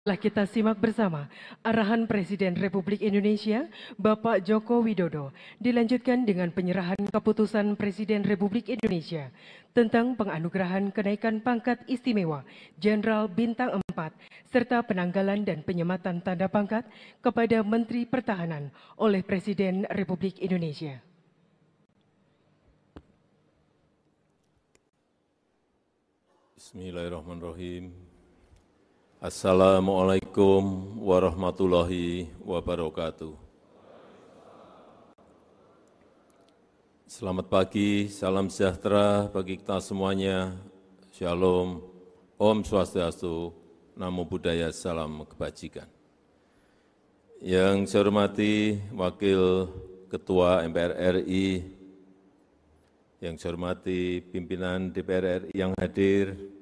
Telah kita simak bersama arahan Presiden Republik Indonesia Bapak Joko Widodo dilanjutkan dengan penyerahan keputusan Presiden Republik Indonesia tentang penganugerahan kenaikan pangkat istimewa Jenderal Bintang 4 serta penanggalan dan penyematan tanda pangkat kepada Menteri Pertahanan oleh Presiden Republik Indonesia. Bismillahirrahmanirrahim. Assalamualaikum warahmatullahi wabarakatuh. Selamat pagi, salam sejahtera bagi kita semuanya. Shalom, Om Swastiastu, Namo Buddhaya, Salam Kebajikan. Yang saya hormati Wakil Ketua MPR RI, yang saya hormati pimpinan DPR RI yang hadir,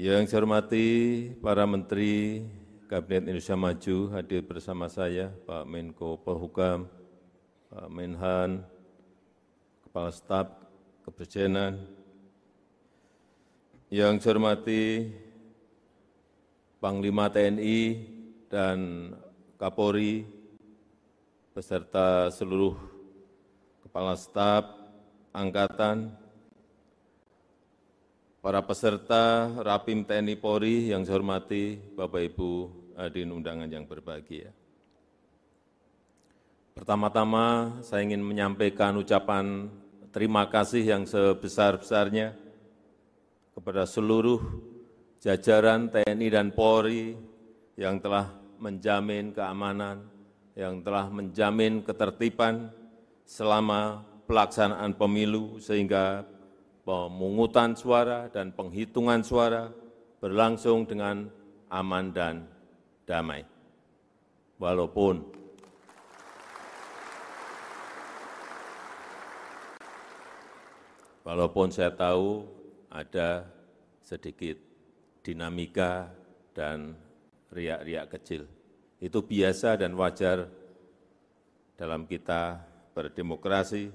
yang saya hormati para Menteri Kabinet Indonesia Maju hadir bersama saya, Pak Menko Polhukam, Pak Menhan, Kepala Staf Kepresidenan, yang saya hormati Panglima TNI dan Kapolri, beserta seluruh Kepala Staf Angkatan, para peserta Rapim TNI Polri yang saya hormati, Bapak Ibu hadirin undangan yang berbahagia. Pertama-tama saya ingin menyampaikan ucapan terima kasih yang sebesar-besarnya kepada seluruh jajaran TNI dan Polri yang telah menjamin keamanan, yang telah menjamin ketertiban selama pelaksanaan pemilu sehingga pemungutan suara dan penghitungan suara berlangsung dengan aman dan damai. Walaupun walaupun saya tahu ada sedikit dinamika dan riak-riak kecil. Itu biasa dan wajar dalam kita berdemokrasi,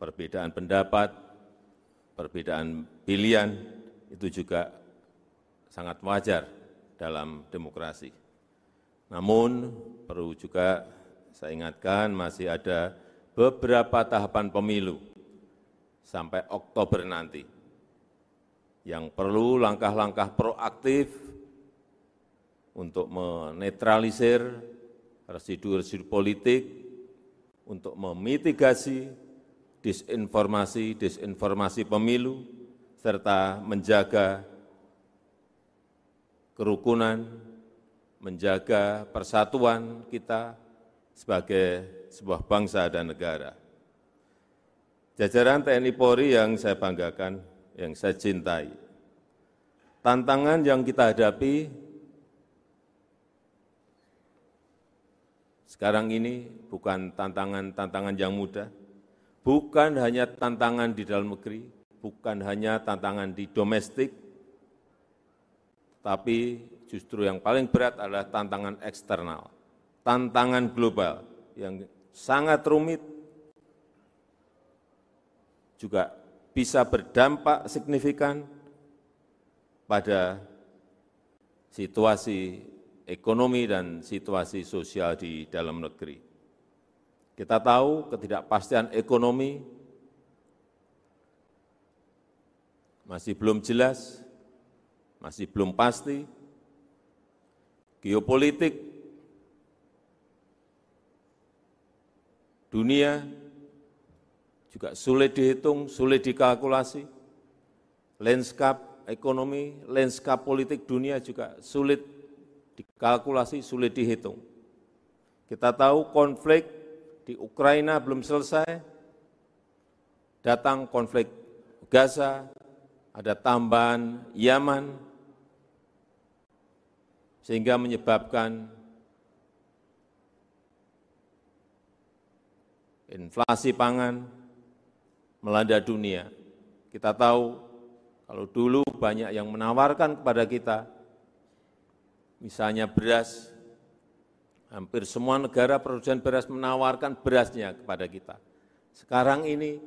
perbedaan pendapat, perbedaan pilihan itu juga sangat wajar dalam demokrasi. Namun perlu juga saya ingatkan masih ada beberapa tahapan pemilu sampai Oktober nanti yang perlu langkah-langkah proaktif untuk menetralisir residu-residu politik, untuk memitigasi disinformasi-disinformasi pemilu, serta menjaga kerukunan, menjaga persatuan kita sebagai sebuah bangsa dan negara. Jajaran TNI Polri yang saya banggakan, yang saya cintai. Tantangan yang kita hadapi sekarang ini bukan tantangan-tantangan yang mudah, bukan hanya tantangan di dalam negeri, bukan hanya tantangan di domestik, tapi justru yang paling berat adalah tantangan eksternal, tantangan global yang sangat rumit, juga bisa berdampak signifikan pada situasi ekonomi dan situasi sosial di dalam negeri. Kita tahu ketidakpastian ekonomi masih belum jelas, masih belum pasti. Geopolitik dunia juga sulit dihitung, sulit dikalkulasi. Landscape ekonomi, landscape politik dunia juga sulit dikalkulasi, sulit dihitung. Kita tahu konflik di Ukraina belum selesai, datang konflik Gaza, ada tambahan Yaman, sehingga menyebabkan inflasi pangan melanda dunia. Kita tahu kalau dulu banyak yang menawarkan kepada kita, misalnya beras, Hampir semua negara produsen beras menawarkan berasnya kepada kita. Sekarang ini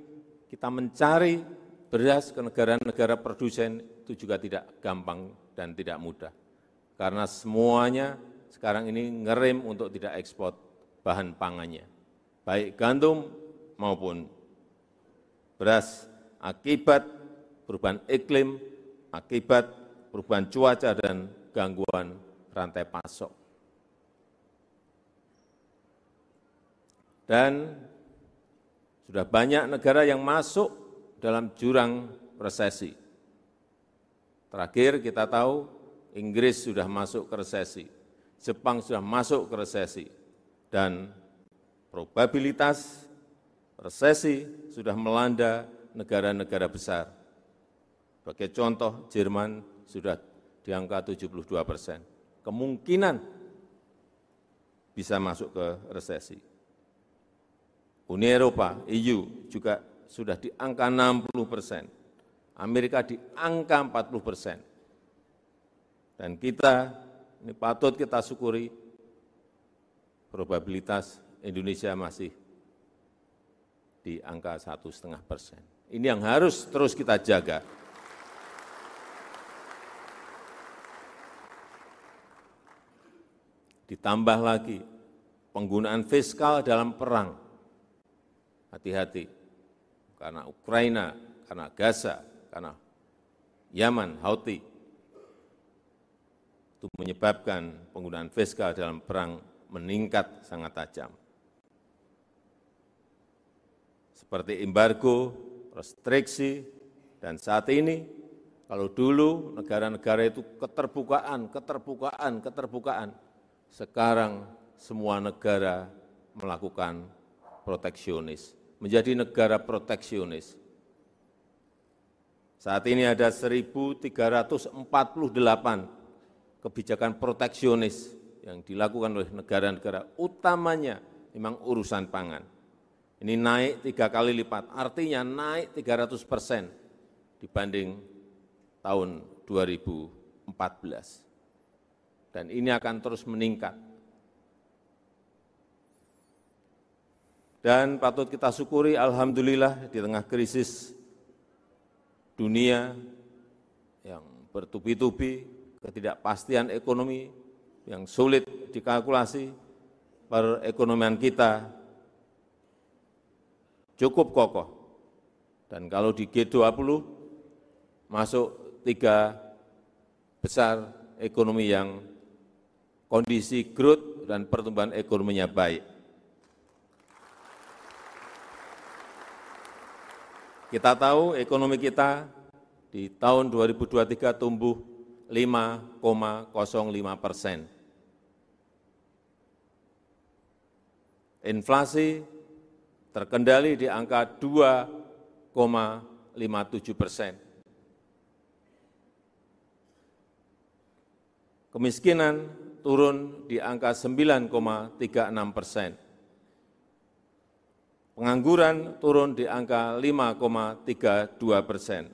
kita mencari beras ke negara-negara produsen itu juga tidak gampang dan tidak mudah. Karena semuanya sekarang ini ngerem untuk tidak ekspor bahan pangannya, baik gandum maupun beras akibat perubahan iklim, akibat perubahan cuaca dan gangguan rantai pasok. Dan sudah banyak negara yang masuk dalam jurang resesi. Terakhir kita tahu Inggris sudah masuk ke resesi, Jepang sudah masuk ke resesi, dan probabilitas resesi sudah melanda negara-negara besar. Sebagai contoh, Jerman sudah di angka 72 persen. Kemungkinan bisa masuk ke resesi. Uni Eropa, EU juga sudah di angka 60 persen. Amerika di angka 40 persen. Dan kita, ini patut kita syukuri, probabilitas Indonesia masih di angka satu setengah persen. Ini yang harus terus kita jaga. Ditambah lagi penggunaan fiskal dalam perang. Hati-hati, karena Ukraina, karena Gaza, karena Yaman, Houthi, itu menyebabkan penggunaan fiskal dalam perang meningkat sangat tajam. Seperti embargo, restriksi, dan saat ini kalau dulu negara-negara itu keterbukaan, keterbukaan, keterbukaan, sekarang semua negara melakukan proteksionis, menjadi negara proteksionis. Saat ini ada 1.348 kebijakan proteksionis yang dilakukan oleh negara-negara, utamanya memang urusan pangan. Ini naik tiga kali lipat, artinya naik 300 persen dibanding tahun 2014 dan ini akan terus meningkat. Dan patut kita syukuri, Alhamdulillah di tengah krisis dunia yang bertubi-tubi, ketidakpastian ekonomi yang sulit dikalkulasi, perekonomian kita cukup kokoh. Dan kalau di G20 masuk tiga besar ekonomi yang kondisi growth dan pertumbuhan ekonominya baik. Kita tahu ekonomi kita di tahun 2023 tumbuh 5,05 persen. Inflasi terkendali di angka 2,57 persen. Kemiskinan turun di angka 9,36 persen. Pengangguran turun di angka 5,32 persen.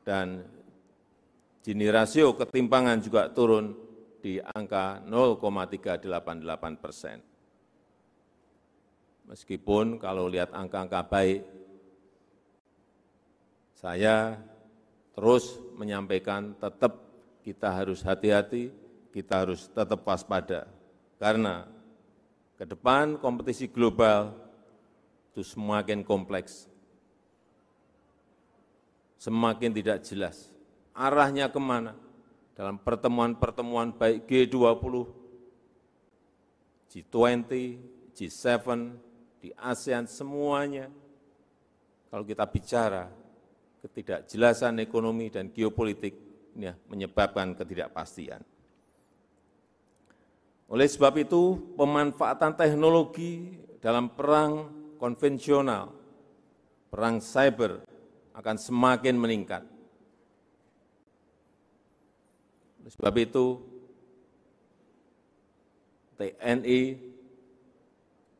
Dan Gini rasio ketimpangan juga turun di angka 0,388 persen. Meskipun kalau lihat angka-angka baik, saya terus menyampaikan tetap kita harus hati-hati, kita harus tetap waspada karena ke depan kompetisi global itu semakin kompleks, semakin tidak jelas arahnya ke mana dalam pertemuan-pertemuan baik G20, G20, G7, di ASEAN semuanya, kalau kita bicara ketidakjelasan ekonomi dan geopolitik ini ya, menyebabkan ketidakpastian. Oleh sebab itu, pemanfaatan teknologi dalam perang konvensional, perang cyber akan semakin meningkat. Sebab itu, TNI,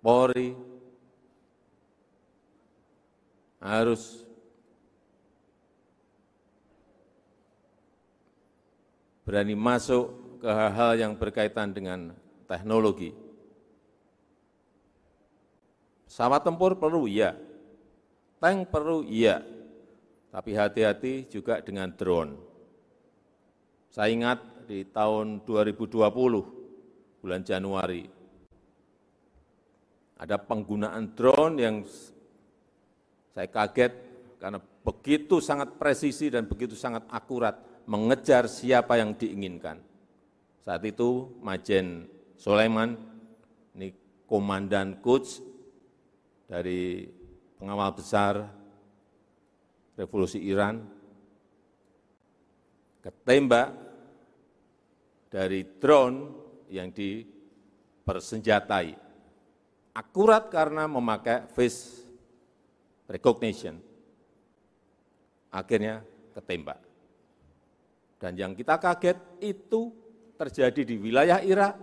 Polri harus berani masuk ke hal-hal yang berkaitan dengan teknologi. Pesawat tempur perlu, iya. Tank perlu, iya. Tapi hati-hati juga dengan drone. Saya ingat di tahun 2020, bulan Januari, ada penggunaan drone yang saya kaget karena begitu sangat presisi dan begitu sangat akurat mengejar siapa yang diinginkan. Saat itu Majen Sulaiman, ini komandan Quds dari pengawal besar revolusi Iran, ketembak dari drone yang dipersenjatai. Akurat karena memakai face recognition. Akhirnya ketembak. Dan yang kita kaget itu terjadi di wilayah Irak,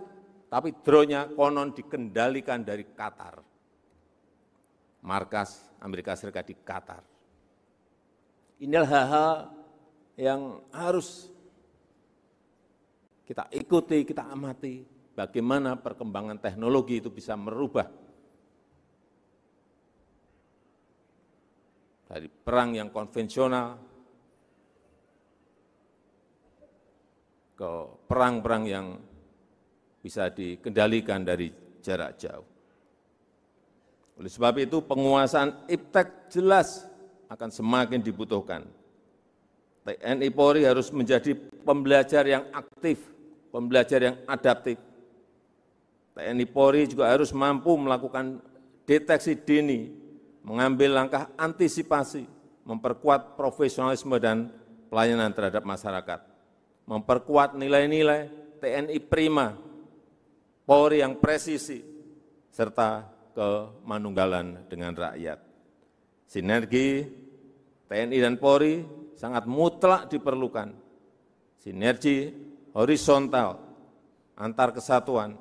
tapi drone-nya konon dikendalikan dari Qatar. Markas Amerika Serikat di Qatar. Inilah hal-hal yang harus kita ikuti, kita amati bagaimana perkembangan teknologi itu bisa merubah dari perang yang konvensional ke perang-perang yang bisa dikendalikan dari jarak jauh. Oleh sebab itu penguasaan iptek jelas akan semakin dibutuhkan TNI Polri harus menjadi pembelajar yang aktif, pembelajar yang adaptif. TNI Polri juga harus mampu melakukan deteksi dini, mengambil langkah antisipasi, memperkuat profesionalisme dan pelayanan terhadap masyarakat, memperkuat nilai-nilai TNI prima, Polri yang presisi, serta kemanunggalan dengan rakyat. Sinergi TNI dan Polri sangat mutlak diperlukan. Sinergi horizontal antar kesatuan,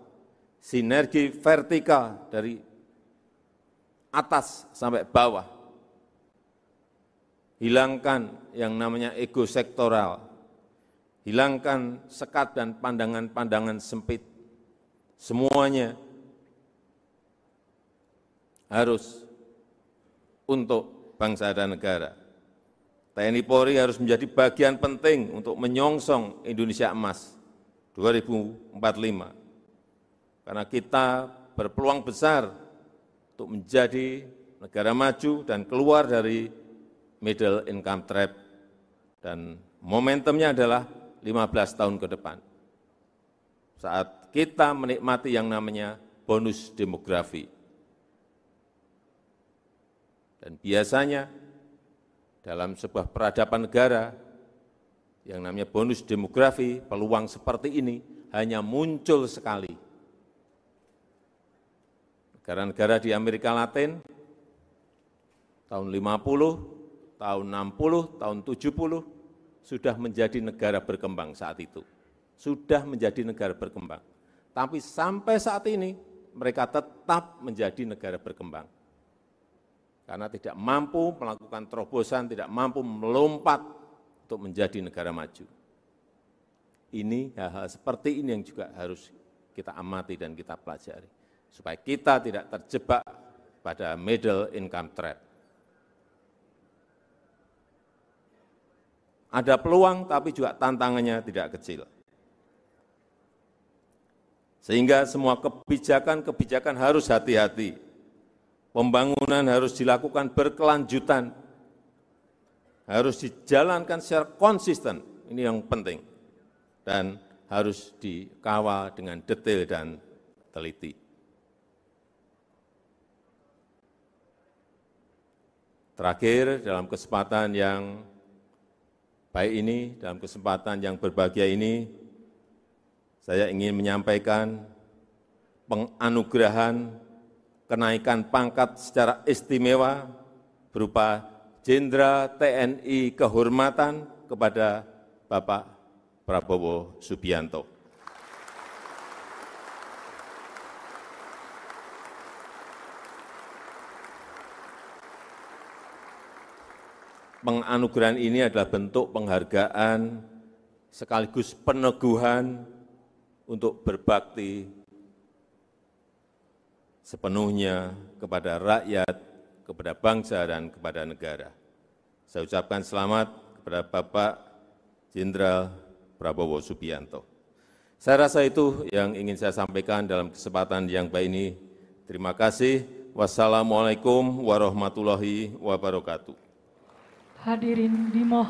sinergi vertikal dari atas sampai bawah. Hilangkan yang namanya ego sektoral, hilangkan sekat dan pandangan-pandangan sempit. Semuanya harus untuk bangsa dan negara. TNI Polri harus menjadi bagian penting untuk menyongsong Indonesia Emas 2045. Karena kita berpeluang besar untuk menjadi negara maju dan keluar dari middle income trap. Dan momentumnya adalah 15 tahun ke depan. Saat kita menikmati yang namanya bonus demografi. Dan biasanya dalam sebuah peradaban negara yang namanya bonus demografi, peluang seperti ini hanya muncul sekali. Negara-negara di Amerika Latin tahun 50, tahun 60, tahun 70 sudah menjadi negara berkembang saat itu. Sudah menjadi negara berkembang. Tapi sampai saat ini mereka tetap menjadi negara berkembang karena tidak mampu melakukan terobosan, tidak mampu melompat untuk menjadi negara maju. Ini hal-hal seperti ini yang juga harus kita amati dan kita pelajari. Supaya kita tidak terjebak pada middle income trap. Ada peluang tapi juga tantangannya tidak kecil. Sehingga semua kebijakan-kebijakan harus hati-hati Pembangunan harus dilakukan berkelanjutan, harus dijalankan secara konsisten, ini yang penting, dan harus dikawal dengan detail dan teliti. Terakhir, dalam kesempatan yang baik ini, dalam kesempatan yang berbahagia ini, saya ingin menyampaikan penganugerahan kenaikan pangkat secara istimewa berupa Jenderal TNI Kehormatan kepada Bapak Prabowo Subianto. Penganugerahan ini adalah bentuk penghargaan sekaligus peneguhan untuk berbakti sepenuhnya kepada rakyat, kepada bangsa, dan kepada negara. Saya ucapkan selamat kepada Bapak Jenderal Prabowo Subianto. Saya rasa itu yang ingin saya sampaikan dalam kesempatan yang baik ini. Terima kasih. Wassalamualaikum warahmatullahi wabarakatuh. Hadirin dimohon